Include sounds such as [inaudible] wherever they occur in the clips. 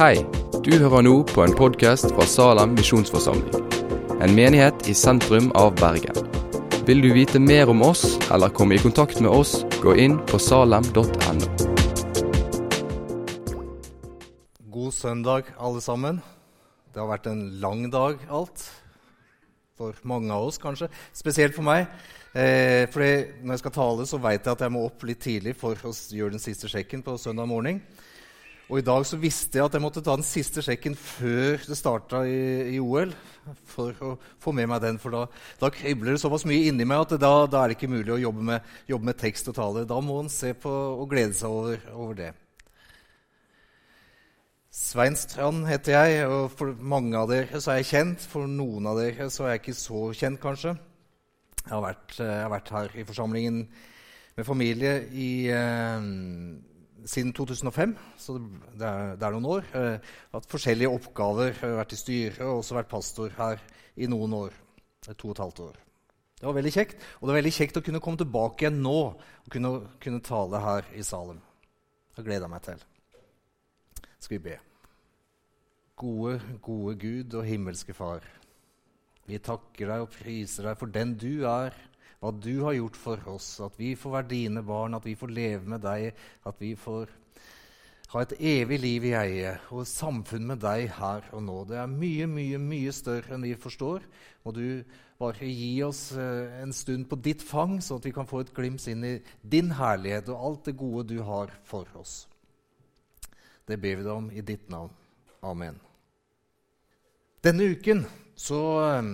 Hei, du hører nå på en podkast fra Salem misjonsforsamling. En menighet i sentrum av Bergen. Vil du vite mer om oss eller komme i kontakt med oss, gå inn på salem.no. God søndag, alle sammen. Det har vært en lang dag, alt. For mange av oss, kanskje. Spesielt for meg. Eh, fordi når jeg skal tale, så vet jeg at jeg må opp litt tidlig for å gjøre den siste sjekken på søndag morgen. Og i dag så visste jeg at jeg måtte ta den siste sjekken før det starta i, i, OL. For å få med meg den, for da, da kribler det såpass mye inni meg at da, da, er det ikke mulig å jobbe med, jobbe med tekst og tale. Da må en se på og glede seg over, over det. Svein Strand heter jeg, og for mange av dere så er jeg kjent. For noen av dere så er jeg ikke så kjent, kanskje. Jeg har vært, eh, jeg har vært her i forsamlingen med familie i, eh, siden 2005, så det er, det er noen år. Eh, hatt forskjellige oppgaver. Har vært i styret og også vært pastor her i noen år. To og et halvt år. Det var veldig kjekt, og det var veldig kjekt å kunne komme tilbake igjen nå og kunne, kunne tale her i Salem. Det gleder jeg meg til skal vi be. Gode, gode Gud og himmelske Far. Vi takker deg og priser deg for den du er, hva du har gjort for oss. At vi får være dine barn, at vi får leve med deg, at vi får ha et evig liv i eie og samfunn med deg her og nå. Det er mye, mye, mye større enn vi forstår. Må du bare gi oss eh, en stund på ditt fang, så at vi kan få et glimt inn i din herlighet og alt det gode du har for oss. Det ber vi deg om i ditt navn. Amen. Denne uken så, eh,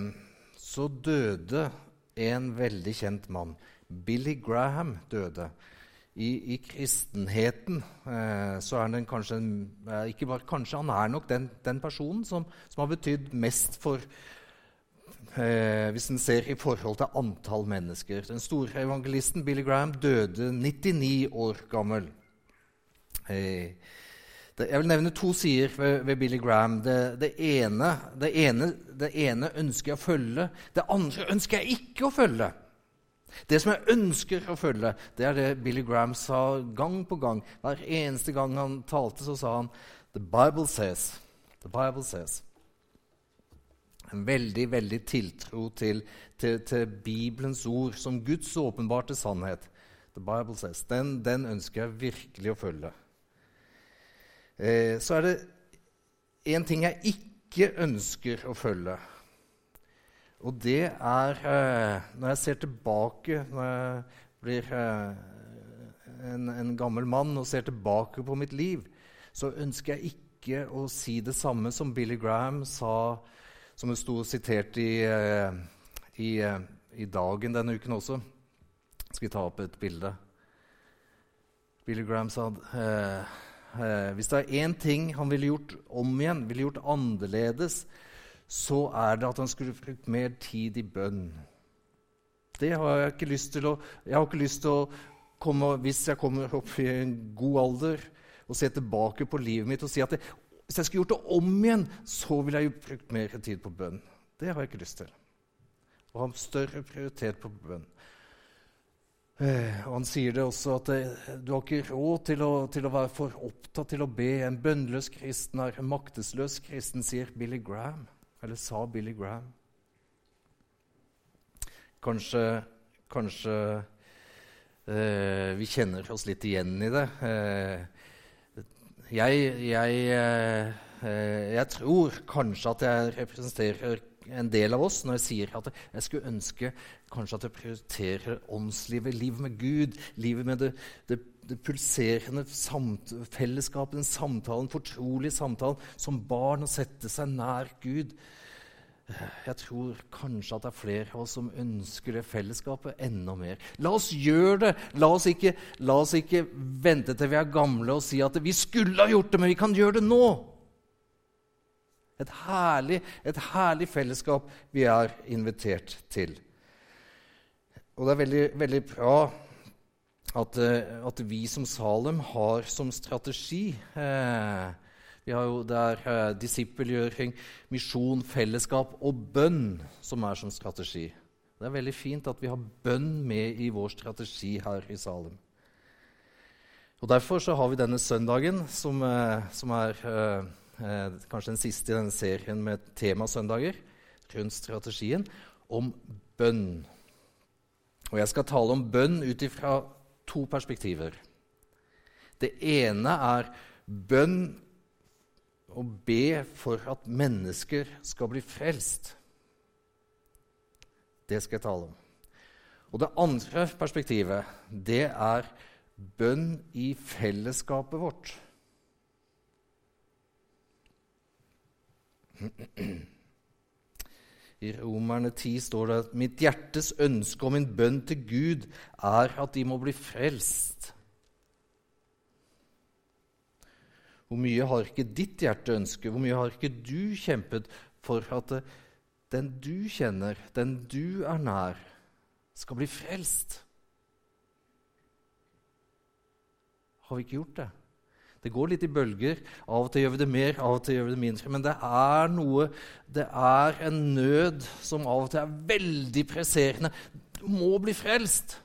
så døde en veldig kjent mann. Billy Graham døde. I, i kristenheten eh, så er han kanskje eh, ikke bare kanskje, han er nok den, den personen som, som, har betydd mest for eh, Hvis en ser i forhold til antall mennesker. Den store evangelisten Billy Graham døde 99 år gammel. Eh, jeg vil nevne to sider ved, ved Billy Graham. Det, det, ene, det, ene, det, ene, ønsker jeg å følge. Det andre ønsker jeg ikke å følge. Det som jeg ønsker å følge, det er det Billy Graham sa gang på gang. Hver eneste gang han talte, så sa han The Bible says. The Bible says. En veldig, veldig tiltro til, til, til Bibelens ord som Guds åpenbarte sannhet. The Bible says. Den, den ønsker jeg virkelig å følge. Eh, så er det en ting jeg ikke ønsker å følge. Og det er eh, når jeg ser tilbake Når jeg blir eh, en, en, gammel mann og ser tilbake på mitt liv, så ønsker jeg ikke å si det samme som Billy Graham sa, som det sto sitert i, eh, i, eh, i Dagen denne uken også. Skal vi ta opp et bilde? Billy Graham sa eh, Eh, hvis det er én ting han ville gjort om igjen, ville gjort annerledes, så er det at han skulle brukt mer tid i bønn. Det har jeg ikke lyst til å Jeg har ikke lyst til å komme, hvis jeg kommer opp i en god alder, og se tilbake på livet mitt og si at det, hvis jeg skulle gjort det om igjen, så ville jeg brukt mer tid på bønn. Det har jeg ikke lyst til. Å ha større prioritet på bønn. Eh, og Han sier det også at eh, du har ikke råd til å, til å, være for opptatt til å be. En bønnløs kristen er en maktesløs kristen, sier Billy Graham. Eller sa Billy Graham. Kanskje, kanskje eh, vi kjenner oss litt igjen i det. Eh, jeg, jeg, jeg tror kanskje at jeg representerer en del av oss når jeg sier at jeg skulle ønske kanskje at jeg prioriterer åndslivet, livet med Gud, livet med det, det, det pulserende samt, fellesskapet, den samtalen, fortrolige samtalen, som barn å sette seg nær Gud. Jeg tror kanskje at det er flere av oss som ønsker det fellesskapet enda mer. La oss gjøre det! La oss ikke, la oss ikke vente til vi er gamle og si at vi skulle ha gjort det, men vi kan gjøre det nå. Et herlig, et herlig fellesskap vi er invitert til. Og det er veldig, veldig bra at, eh, at, vi som Salem har som strategi eh, Vi har jo der eh, disippelgjøring, misjon, fellesskap og bønn som er som strategi. Det er veldig fint at vi har bønn med i vår strategi her i Salem. Og Derfor så har vi denne søndagen, som, eh, som er eh, eh, kanskje den siste i denne serien med temasøndager rundt strategien, om bønn. Og jeg skal tale om bønn ut ifra to perspektiver. Det ene er bønn å be for at mennesker skal bli frelst. Det skal jeg tale om. Og det andre perspektivet, det er bønn i fellesskapet vårt. I Romerne 10 står det at mitt hjertes ønske og min bønn til Gud er at de må bli frelst. Hvor mye har ikke ditt hjerte ønsket? Hvor mye har ikke du kjempet for at den du kjenner, den du er nær, skal bli frelst? Har vi ikke gjort det? Det går litt i bølger. Av og til gjør vi det mer, av og til gjør vi det mindre. Men det er noe Det er en nød som av og til er veldig presserende. Du må bli frelst!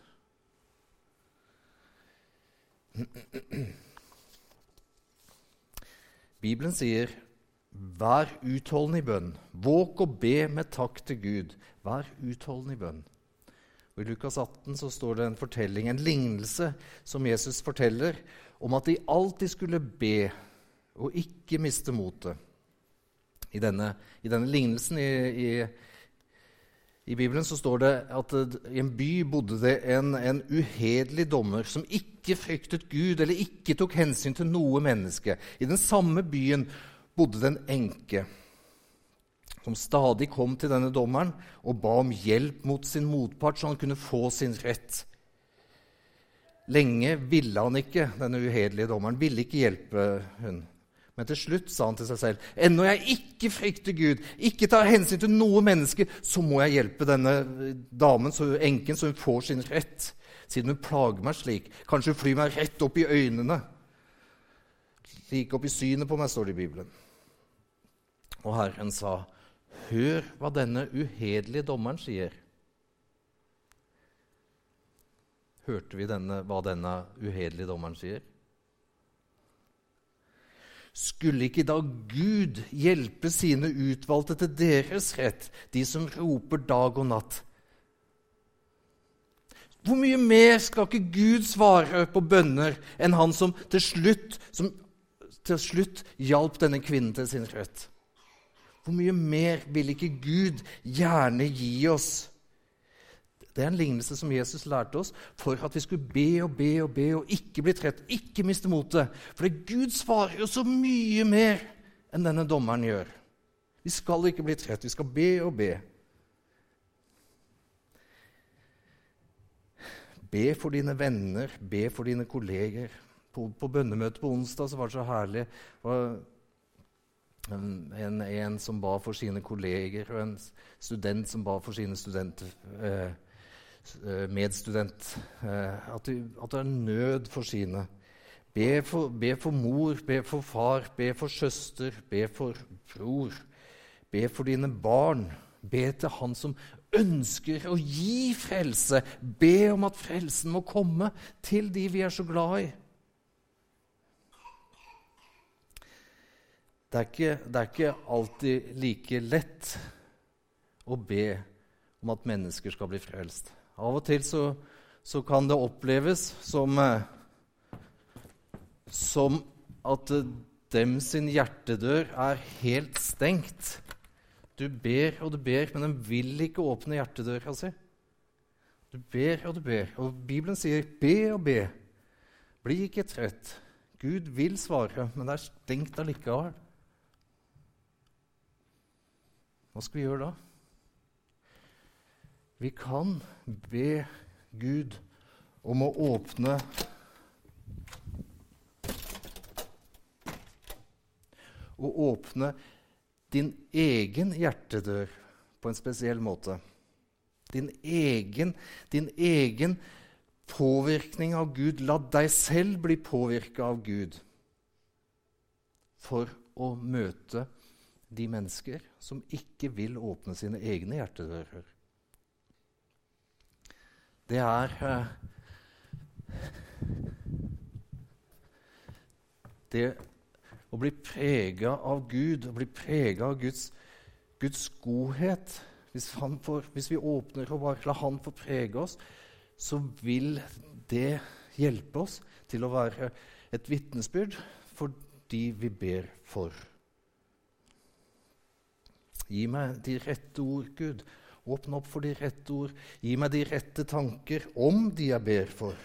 Bibelen sier, 'Vær utholden i bønn'. Våg og be med takk til Gud. Vær utholden i bønn. Og I Lukas 18 så står det en fortelling, en lignelse, som Jesus forteller om at de alltid skulle be og ikke miste motet. I i denne lignelsen i, i, i, Bibelen så står det at i en by bodde det en, en uhederlig dommer som ikke fryktet Gud eller ikke tok hensyn til noe menneske. I den samme byen bodde det en enke som stadig kom til denne dommeren og ba om hjelp mot sin motpart, så han kunne få sin rett. Lenge ville han ikke, denne uhederlige dommeren, ville ikke hjelpe hun. Men til slutt sa han til seg selv.: Ennå jeg ikke frykter Gud, ikke tar hensyn til noe menneske, så må jeg hjelpe denne damen, så enken, så hun får sin rett. Siden hun plager meg slik. Kanskje hun flyr meg rett opp i øynene. Like opp i synet på meg, står det i Bibelen. Og Herren sa, Hør hva denne uhederlige dommeren sier. Hørte vi denne, hva denne uhederlige dommeren sier? Skulle ikke da Gud hjelpe sine utvalgte til deres rett, de som roper dag og natt? Hvor mye mer skal ikke Gud svare på bønner enn han som til slutt, som til slutt hjalp denne kvinnen til sin rett? Hvor mye mer vil ikke Gud gjerne gi oss? Det er en lignelse som Jesus lærte oss for at vi skulle be og be og be og ikke bli trett, ikke miste motet. For Gud svarer jo så mye mer enn denne dommeren gjør. Vi skal ikke bli trett, vi skal be og be. Be for dine venner, be for dine kolleger. På, på bønnemøtet på onsdag så var det så herlig. Det en, en, som ba for sine kolleger, og en student som ba for sine studenter. Eh, medstudent, eh, at du, at du er nød for sine. Be for, be for, mor, be for far, be for søster, be for bror. Be for dine barn. Be til Han som ønsker å gi frelse. Be om at frelsen må komme til de vi er så glad i. Det er ikke, det er ikke alltid like lett å be om at mennesker skal bli frelst. Av og til så, så kan det oppleves som, eh, som at dem sin hjertedør er helt stengt. Du ber og du ber, men den vil ikke åpne hjertedøra si. Du ber og du ber. Og Bibelen sier 'be og be'. Bli ikke trøtt. Gud vil svare, men det er stengt allikevel. Hva skal vi gjøre da? Vi kan be Gud om å åpne Å åpne din egen hjertedør på en spesiell måte. Din egen, din egen påvirkning av Gud. La deg selv bli påvirka av Gud for å møte de mennesker som ikke vil åpne sine egne hjertedører det er eh, det, å bli prega av Gud, å bli prega av Guds, Guds godhet hvis, får, hvis, vi åpner og bare lar Han få prege oss, så vil det hjelpe oss til å være et vitnesbyrd for de vi ber for. Gi meg de rette ord, Gud. Åpne opp for de rette ord. Gi meg de rette tanker om de jeg ber for.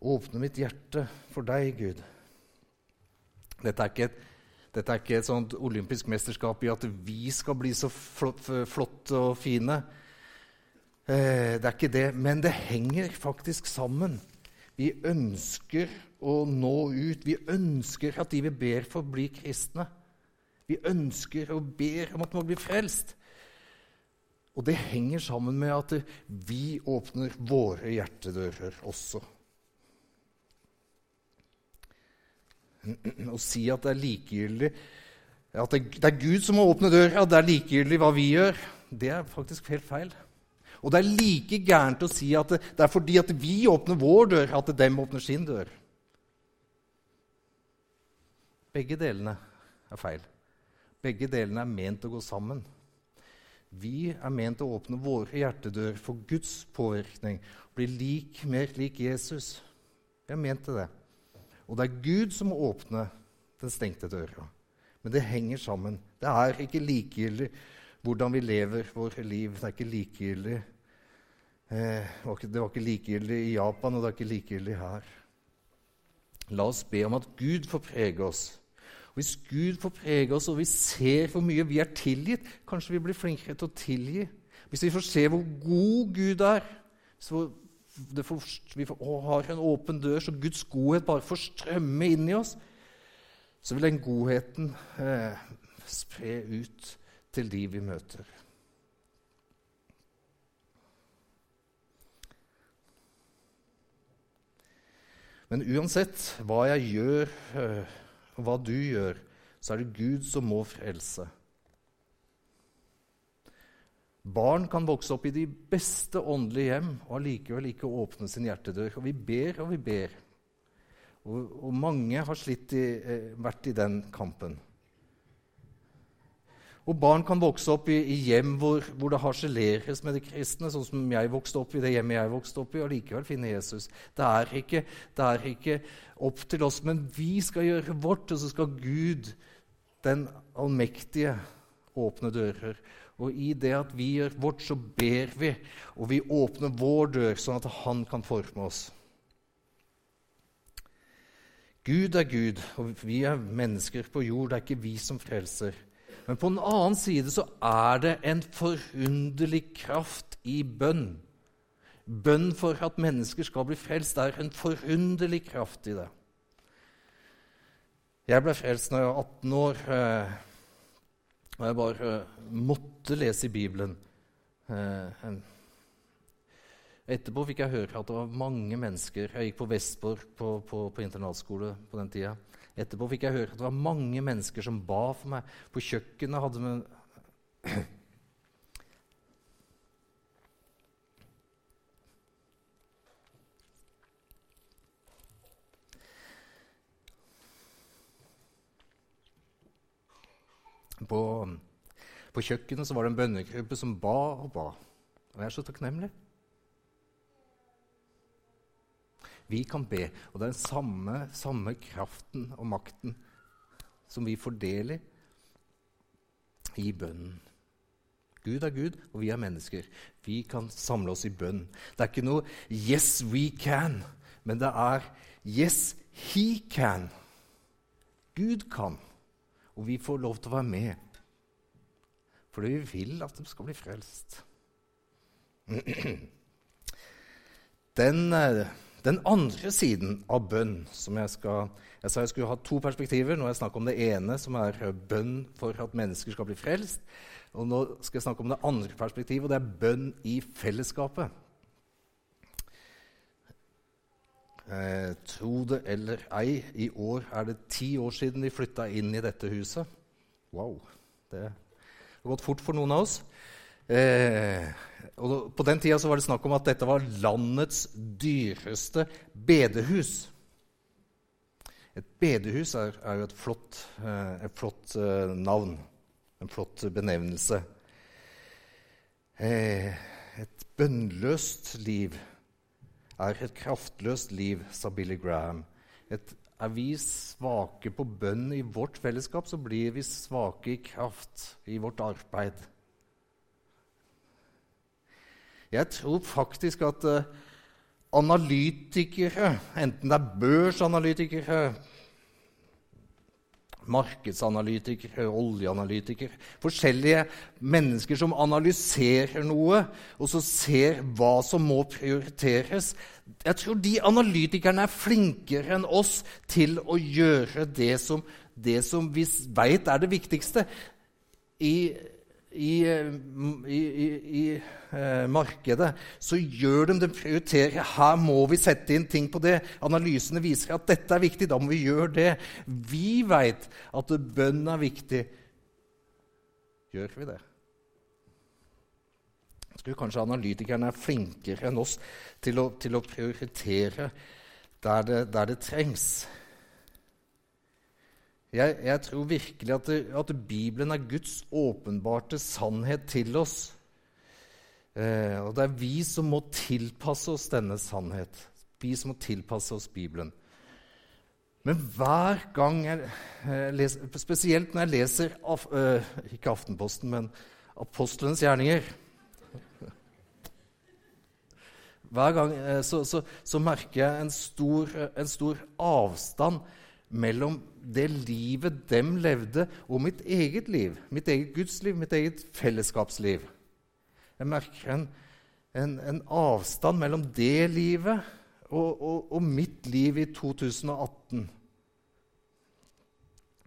Åpne mitt hjerte for deg, Gud. Dette er ikke et, dette er ikke et sånt olympisk mesterskap i at vi skal bli så flotte og fine. Eh, det er ikke det, men det henger faktisk sammen. Vi ønsker å nå ut. Vi ønsker at de vi ber for, blir kristne. Vi ønsker og ber om at man blir frelst. Og det henger sammen med at vi åpner våre hjertedører også. Å si at det er likegyldig At det er Gud som må åpne døra, det er likegyldig hva vi gjør, det er faktisk helt feil. Og det er like gærent å si at det, er fordi at vi åpner vår dør, at dem åpner sin dør. Begge delene er feil. Begge delene er ment å gå sammen. Vi er ment å åpne våre hjertedør for Guds påvirkning, bli lik, mer lik Jesus. Vi er ment til det. Og det er Gud som må åpne den stengte døra. Men det henger sammen. Det er ikke likegyldig hvordan vi lever våre liv. Det er ikke likegyldig. Eh, det var ikke likegyldig i Japan, og det er ikke likegyldig her. La oss be om at Gud får prege oss. Hvis Gud får prege oss, og vi ser hvor mye vi er tilgitt, kanskje vi blir flinkere til å tilgi. Hvis vi får se hvor god Gud er, så får, vi får, å, har en åpen dør, så Guds godhet bare får strømme inn i oss, så vil den godheten eh, spre ut til de vi møter. Men uansett hva jeg gjør, eh, hva du gjør, så er det Gud som må frelse. Barn kan vokse opp i de beste åndelige hjem og allikevel ikke åpne sin hjertedør. Og vi ber og vi ber. Og, og mange har i, eh, vært i den kampen. Og barn kan vokse opp i, i hjem hvor, hvor, det harseleres med de kristne, sånn som jeg vokste opp i det hjemmet jeg vokste opp i, og likevel finne Jesus. Det er, ikke, det er ikke opp til oss, men vi skal gjøre vårt, og så skal Gud, den allmektige, åpne dører. Og i det at vi gjør vårt, så ber vi, og vi åpner vår dør, sånn at Han kan forme oss. Gud er Gud, og vi er mennesker på jord. Det er ikke vi som frelser. Men på den annen side så er det en forunderlig kraft i bønn. Bønn for at mennesker skal bli frelst. Det er en forunderlig kraft i det. Jeg ble frelst når jeg var 18 år. Eh, og jeg bare eh, måtte lese i Bibelen. Eh, etterpå fikk jeg høre at det var mange mennesker Jeg gikk på Vestborg på, på, på internatskole på den tida. Etterpå fikk jeg høre at det var mange mennesker som ba for meg. På kjøkkenet hadde vi På, på kjøkkenet var det en bønnegruppe som ba og ba. Og jeg er så takknemlig. Vi kan be, og det er den samme, samme kraften og makten som vi fordeler i bønnen. Gud er Gud, og vi er mennesker. Vi kan samle oss i bønn. Det er ikke noe 'yes, we can', men det er 'yes, he can'. Gud kan, og vi får lov til å være med. Fordi vi vil at de skal bli frelst. [clears throat] Den eh, den andre siden av bønn som Jeg skal, jeg sa jeg skulle ha to perspektiver. Nå har jeg snakket om det ene, som er bønn for at mennesker skal bli frelst. Og nå skal jeg snakke om det andre perspektivet, og det er bønn i fellesskapet. Eh, tro det eller ei, i år er det ti år siden vi flytta inn i dette huset. Wow. Det har gått fort for noen av oss. Eh, og på den tida var det snakk om at dette var landets dyreste bedehus. Et bedehus er, er jo et flott, eh, et flott eh, navn, en flott benevnelse. Eh, et bønnløst liv er et kraftløst liv, sa Billy Graham. Et, er vi svake på bønn i vårt fellesskap, så blir vi svake i kraft i vårt arbeid. Jeg tror faktisk at uh, analytikere, enten det er børsanalytikere, markedsanalytikere, oljeanalytikere Forskjellige mennesker som analyserer noe, og så ser hva som må prioriteres. Jeg tror de analytikerne er flinkere enn oss til å gjøre det som, det som vi veit er det viktigste. I i, eh, i, i, i eh, markedet, så gjør de det prioriterer. Her må vi sette inn ting på det. Analysene viser at dette er viktig. Da må vi gjøre det. Vi veit at bønn er viktig. Gjør vi det? Tror kanskje analytikerne er flinkere enn oss til å, til å prioritere der det, der det trengs. Jeg, jeg tror virkelig at, det, at, Bibelen er Guds åpenbarte sannhet til oss. Eh, og det er vi som må tilpasse oss denne sannhet. Vi som må tilpasse oss Bibelen. Men hver gang jeg eh, leser, Spesielt når jeg leser af, øh, ikke Aftenposten, men Apostlenes gjerninger Hver gang eh, så, så, så, merker jeg en stor, en stor avstand mellom det livet dem levde, og mitt eget liv. Mitt eget gudsliv, mitt eget fellesskapsliv. Jeg merker en, en, en avstand mellom det livet og, og, og, mitt liv i 2018.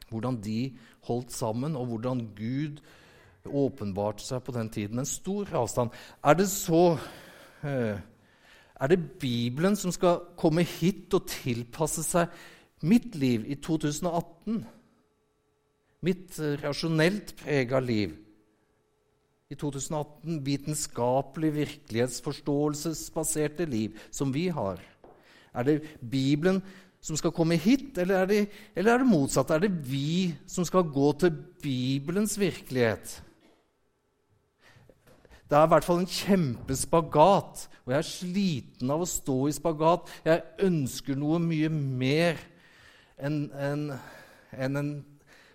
Hvordan de holdt sammen, og hvordan Gud åpenbarte seg på den tiden. En stor avstand. Er det så eh, Er det Bibelen som skal komme hit og tilpasse seg Mitt liv i 2018, mitt eh, rasjonelt prega liv i 2018, vitenskapelig virkelighetsforståelsesbaserte liv som vi har, er det Bibelen som skal komme hit, eller er det, eller er det motsatt? Er det vi som skal gå til Bibelens virkelighet? Det er i hvert fall en kjempespagat, og jeg er sliten av å stå i spagat. Jeg ønsker noe mye mer en, en, en,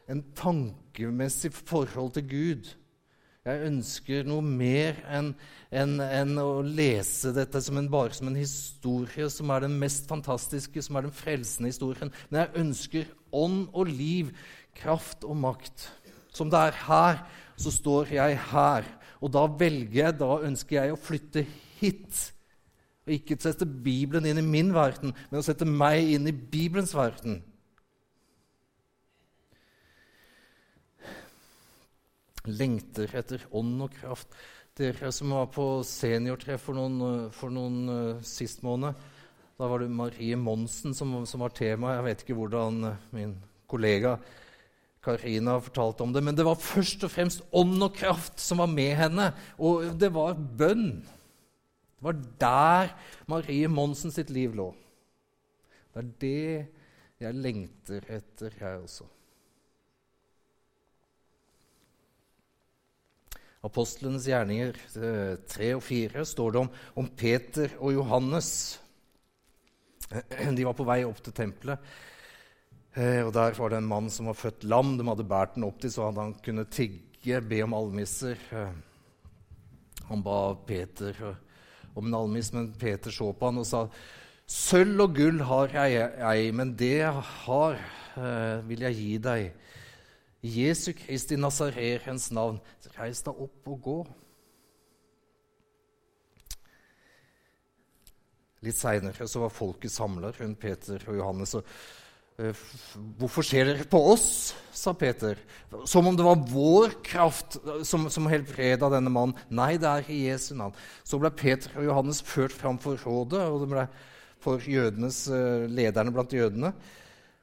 en, tankemessig forhold til Gud. Jeg ønsker noe mer enn en, å lese dette som bare som en historie som er den mest fantastiske, som er den frelsende historien. Men jeg ønsker ånd og liv, kraft og makt. Som det er her, så står jeg her. Og da velger jeg, da ønsker jeg å flytte hit. Og ikke sette Bibelen inn i min verden, men å sette meg inn i Bibelens verden. lengter etter ånd og kraft. Dere som var på seniortreff for noen, for noen uh, sist måned, da var det Marie Monsen som, som var tema. Jeg vet ikke hvordan min kollega Karina fortalte om det, men det var først og fremst ånd og kraft som var med henne. Og det var bønn. Det var der Marie Monsen sitt liv lå. Det er det jeg lengter etter, jeg også. Apostlenes gjerninger 3 eh, og 4 står det om, om Peter og Johannes. [clears throat] De var på vei opp til tempelet. Eh, og Der var det en mann som var født lam. De hadde båret den opp til så han kunne tigge, be om almisser. Eh, han ba Peter om en almiss, men Peter så på han og sa Sølv og gull har jeg, ei, men det jeg har, vil jeg gi deg. Jesu Kristi Nazarerens navn, reis deg opp og gå. Litt seinere var folket samla rundt Peter og Johannes. og 'Hvorfor ser dere på oss?' sa Peter. Som om det var vår kraft som, som helbreda denne mannen. Nei, det er i Jesu navn. Så ble Peter og Johannes ført fram for rådet, og det ble for jødenes, uh, lederne blant jødene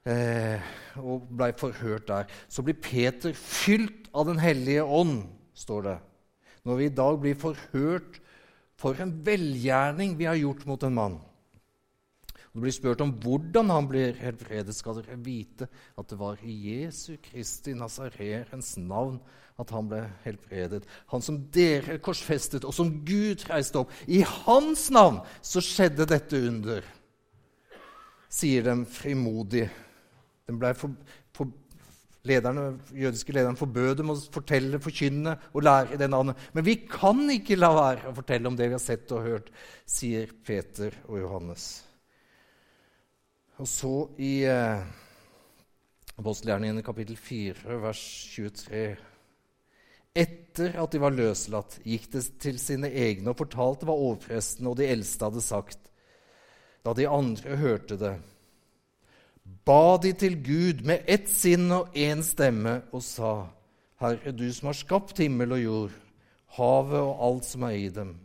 eh, og blei forhørt der. Så blir Peter fylt av Den hellige ånd, står det. Når vi i dag blir forhørt for en velgjerning vi har gjort mot en mann. Det blir spurt om hvordan han blir helbredet, skal dere vite at det var i Jesu Kristi Nasareens navn at han ble helbredet. Han som dere korsfestet, og som Gud reiste opp. I hans navn så skjedde dette under, sier de frimodig. Den ble for, for, lederne, jødiske lederen forbød dem å fortelle, forkynne og lære i det navnet. Men vi kan ikke la være å fortelle om det vi har sett og hørt, sier Peter og Johannes. Og så i eh, Apostelgjerningene kapittel 4, vers 23 etter at de var løslatt, gikk de til sine egne og fortalte hva overpresten og de eldste hadde sagt. Da de andre hørte det, ba de til Gud med ett sinn og én stemme og sa, Herre, du som har skapt himmel og jord, havet og alt som er i dem.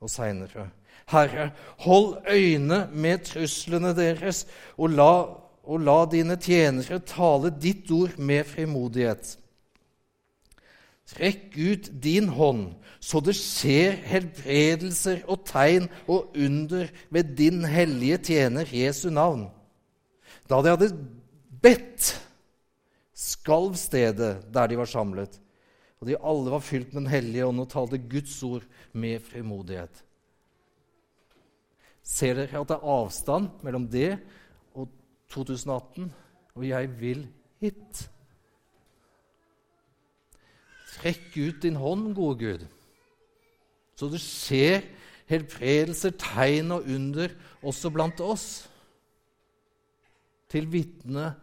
Og seinere, Herre, hold øyne med truslene deres, og la, og la dine tjenere tale ditt ord med frimodighet. Trekk ut din hånd, så det skjer helbredelser og tegn og under ved din hellige tjener Jesu navn. Da de hadde bedt, skalv stedet der de var samlet, og de alle var fylt med Den hellige ånd og talte Guds ord med frimodighet. Ser dere at det er avstand mellom det og 2018? Og jeg vil hit. Trekk ut din hånd, gode Gud, så det skjer helbredelser, tegn og under også blant oss. Til vitne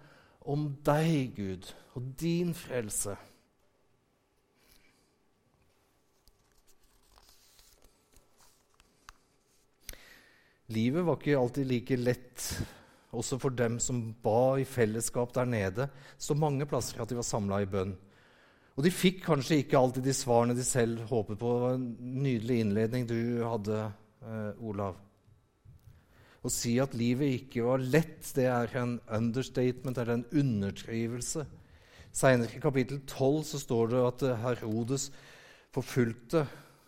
om deg, Gud, og din frelse. Livet var ikke alltid like lett, også for dem som ba i fellesskap der nede. Så mange plasser at de var samla i bønn. Og de fikk kanskje ikke alltid de svarene de selv håpet på. Det var en nydelig innledning du hadde, eh, Olav. Å si at livet ikke var lett, det er en understatement eller en underdrivelse. Seinere i kapittel 12 så står det at Herodes forfulgte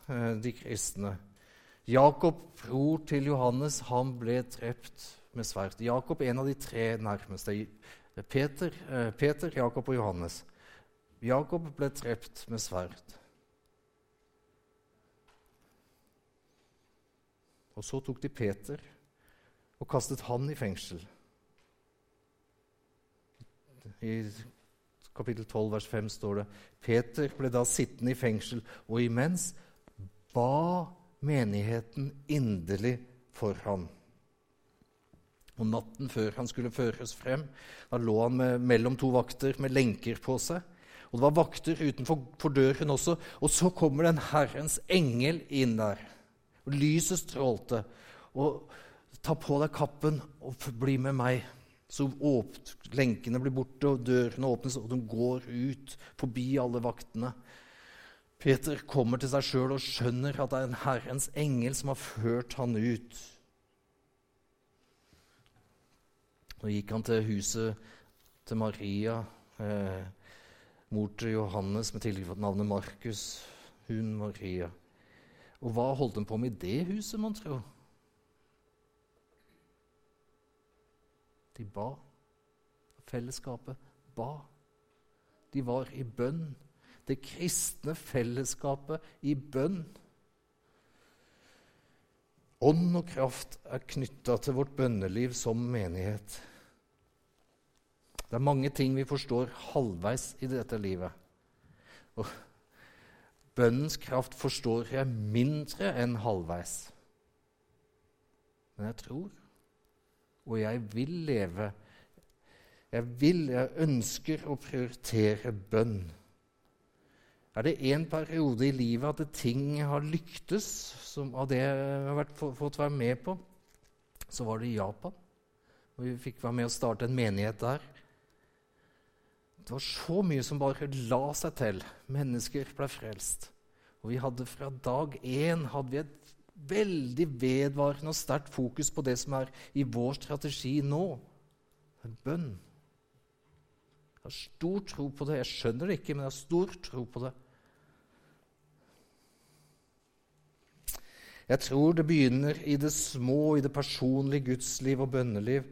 eh, de kristne. Jakob, bror til Johannes, han ble drept med sverd. Jakob, en av de tre nærmeste. Peter, eh, Peter Jakob og Johannes. Jakob ble drept med sverd. Og så tok de Peter og kastet han i fengsel. I kapittel 12, vers 5 står det Peter ble da sittende i fengsel, og imens ba menigheten inderlig for ham. Og Natten før han skulle føres frem, da lå han med, mellom to vakter med lenker på seg. Og det var vakter utenfor døren også. Og så kommer den Herrens engel inn der. Og lyset strålte. Og ta på deg kappen og bli med meg. Så åpt, lenkene blir borte, og dørene åpnes, og de går ut forbi alle vaktene. Peter kommer til seg sjøl og skjønner at det er en Herrens engel som har ført han ut. Nå gikk han til huset til Maria. Eh, mor til Johannes med tilnavnet Markus, hun Maria. Og hva holdt hun på med i det huset, mon tro? De ba. Fellesskapet ba. De var i bønn. Det kristne fellesskapet i bønn. Ånd og kraft er knytta til vårt bønneliv som menighet. Det er mange ting vi forstår halvveis i dette livet. Og bønnens kraft forstår jeg mindre enn halvveis. Men jeg tror, og jeg vil leve Jeg vil, jeg ønsker å prioritere bønn. Er det en periode i livet at ting har lyktes, som av det jeg har vært, fått være med på, så var det i Japan. Og vi fikk være med å starte en menighet der. Det var så mye som bare la seg til. Mennesker ble frelst. Og vi hadde fra dag én hadde vi et veldig vedvarende og sterkt fokus på det som er i vår strategi nå. Bønn. Jeg har stor tro på det. Jeg skjønner det ikke, men jeg har stor tro på det. Jeg tror det begynner i det små, i det personlige gudsliv og bønneliv.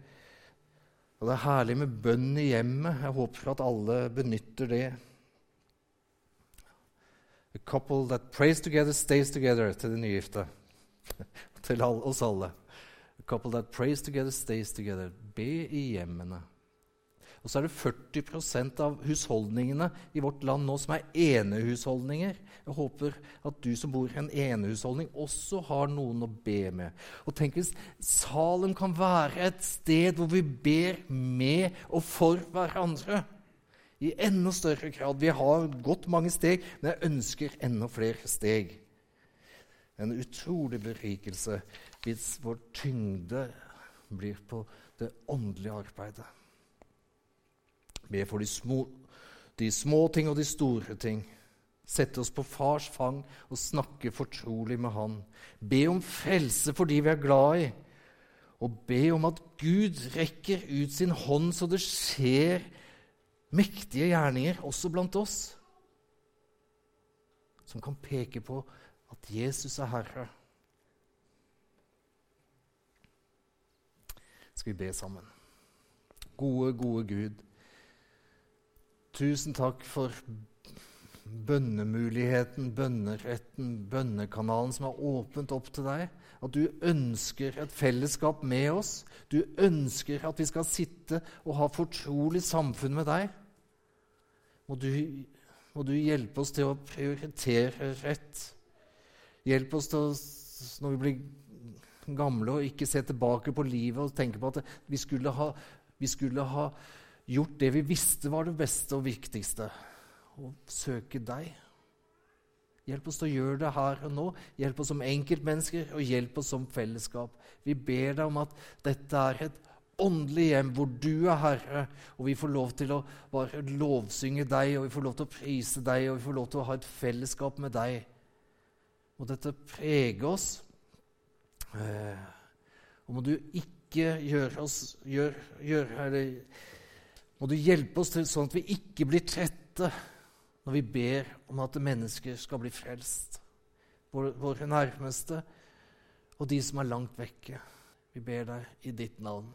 Og det er herlig med bønn i hjemmet. Jeg håper at alle benytter det. A couple that prays together, stays together, til de nygifte. [laughs] til oss alle. A couple that prays together, stays together. Be i hjemmene. Og så er det 40% av husholdningene i vårt land nå som er enehusholdninger. Jeg håper at du som bor i en enehusholdning, også har noen å be med. Og tenk hvis Salem kan være et sted hvor vi ber med og for hverandre. I enda større grad. Vi har gått mange steg, men jeg ønsker enda flere steg. En utrolig berikelse hvis vår tyngde blir på det åndelige arbeidet. Be for de små, de små ting og de store ting. Sette oss på fars fang og snakke fortrolig med Han. Be om frelse for de vi er glad i. Og be om at Gud rekker ut sin hånd så det skjer mektige gjerninger også blant oss. Som kan peke på at Jesus er Herre. Skal vi be sammen? Gode, gode Gud. Tusen takk for bønnemuligheten, bønneretten, bønnekanalen som er åpent opp til deg. At du ønsker et fellesskap med oss. Du ønsker at vi skal sitte og ha fortrolig samfunn med deg. Må du, må du hjelpe oss til å prioritere rett. Hjelp oss til å, når vi blir gamle, og ikke se tilbake på livet og tenke på at vi skulle ha, vi skulle ha gjort det vi visste var det beste og viktigste å søke deg. Hjelp oss til å gjøre det her og nå. Hjelp oss som enkeltmennesker, og hjelp oss som fellesskap. Vi ber deg om at dette er et åndelig hjem hvor du er herre, og vi får lov til å bare lovsynge deg, og vi får lov til å prise deg, og vi får lov til å ha et fellesskap med deg. Må dette prege oss. Eh, og må du ikke gjøre oss gjør, gjør, eller, må du hjelpe oss til sånn at vi ikke blir trette når vi ber om at mennesker skal bli frelst. Våre, nærmeste og de som er langt vekke. Vi ber deg i ditt navn.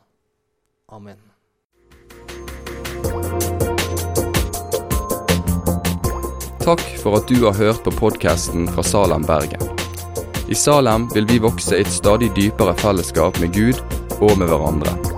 Amen. Takk for at du har hørt på podkasten fra Salem, Bergen. I Salem vil vi vokse i et stadig dypere fellesskap med Gud og med hverandre.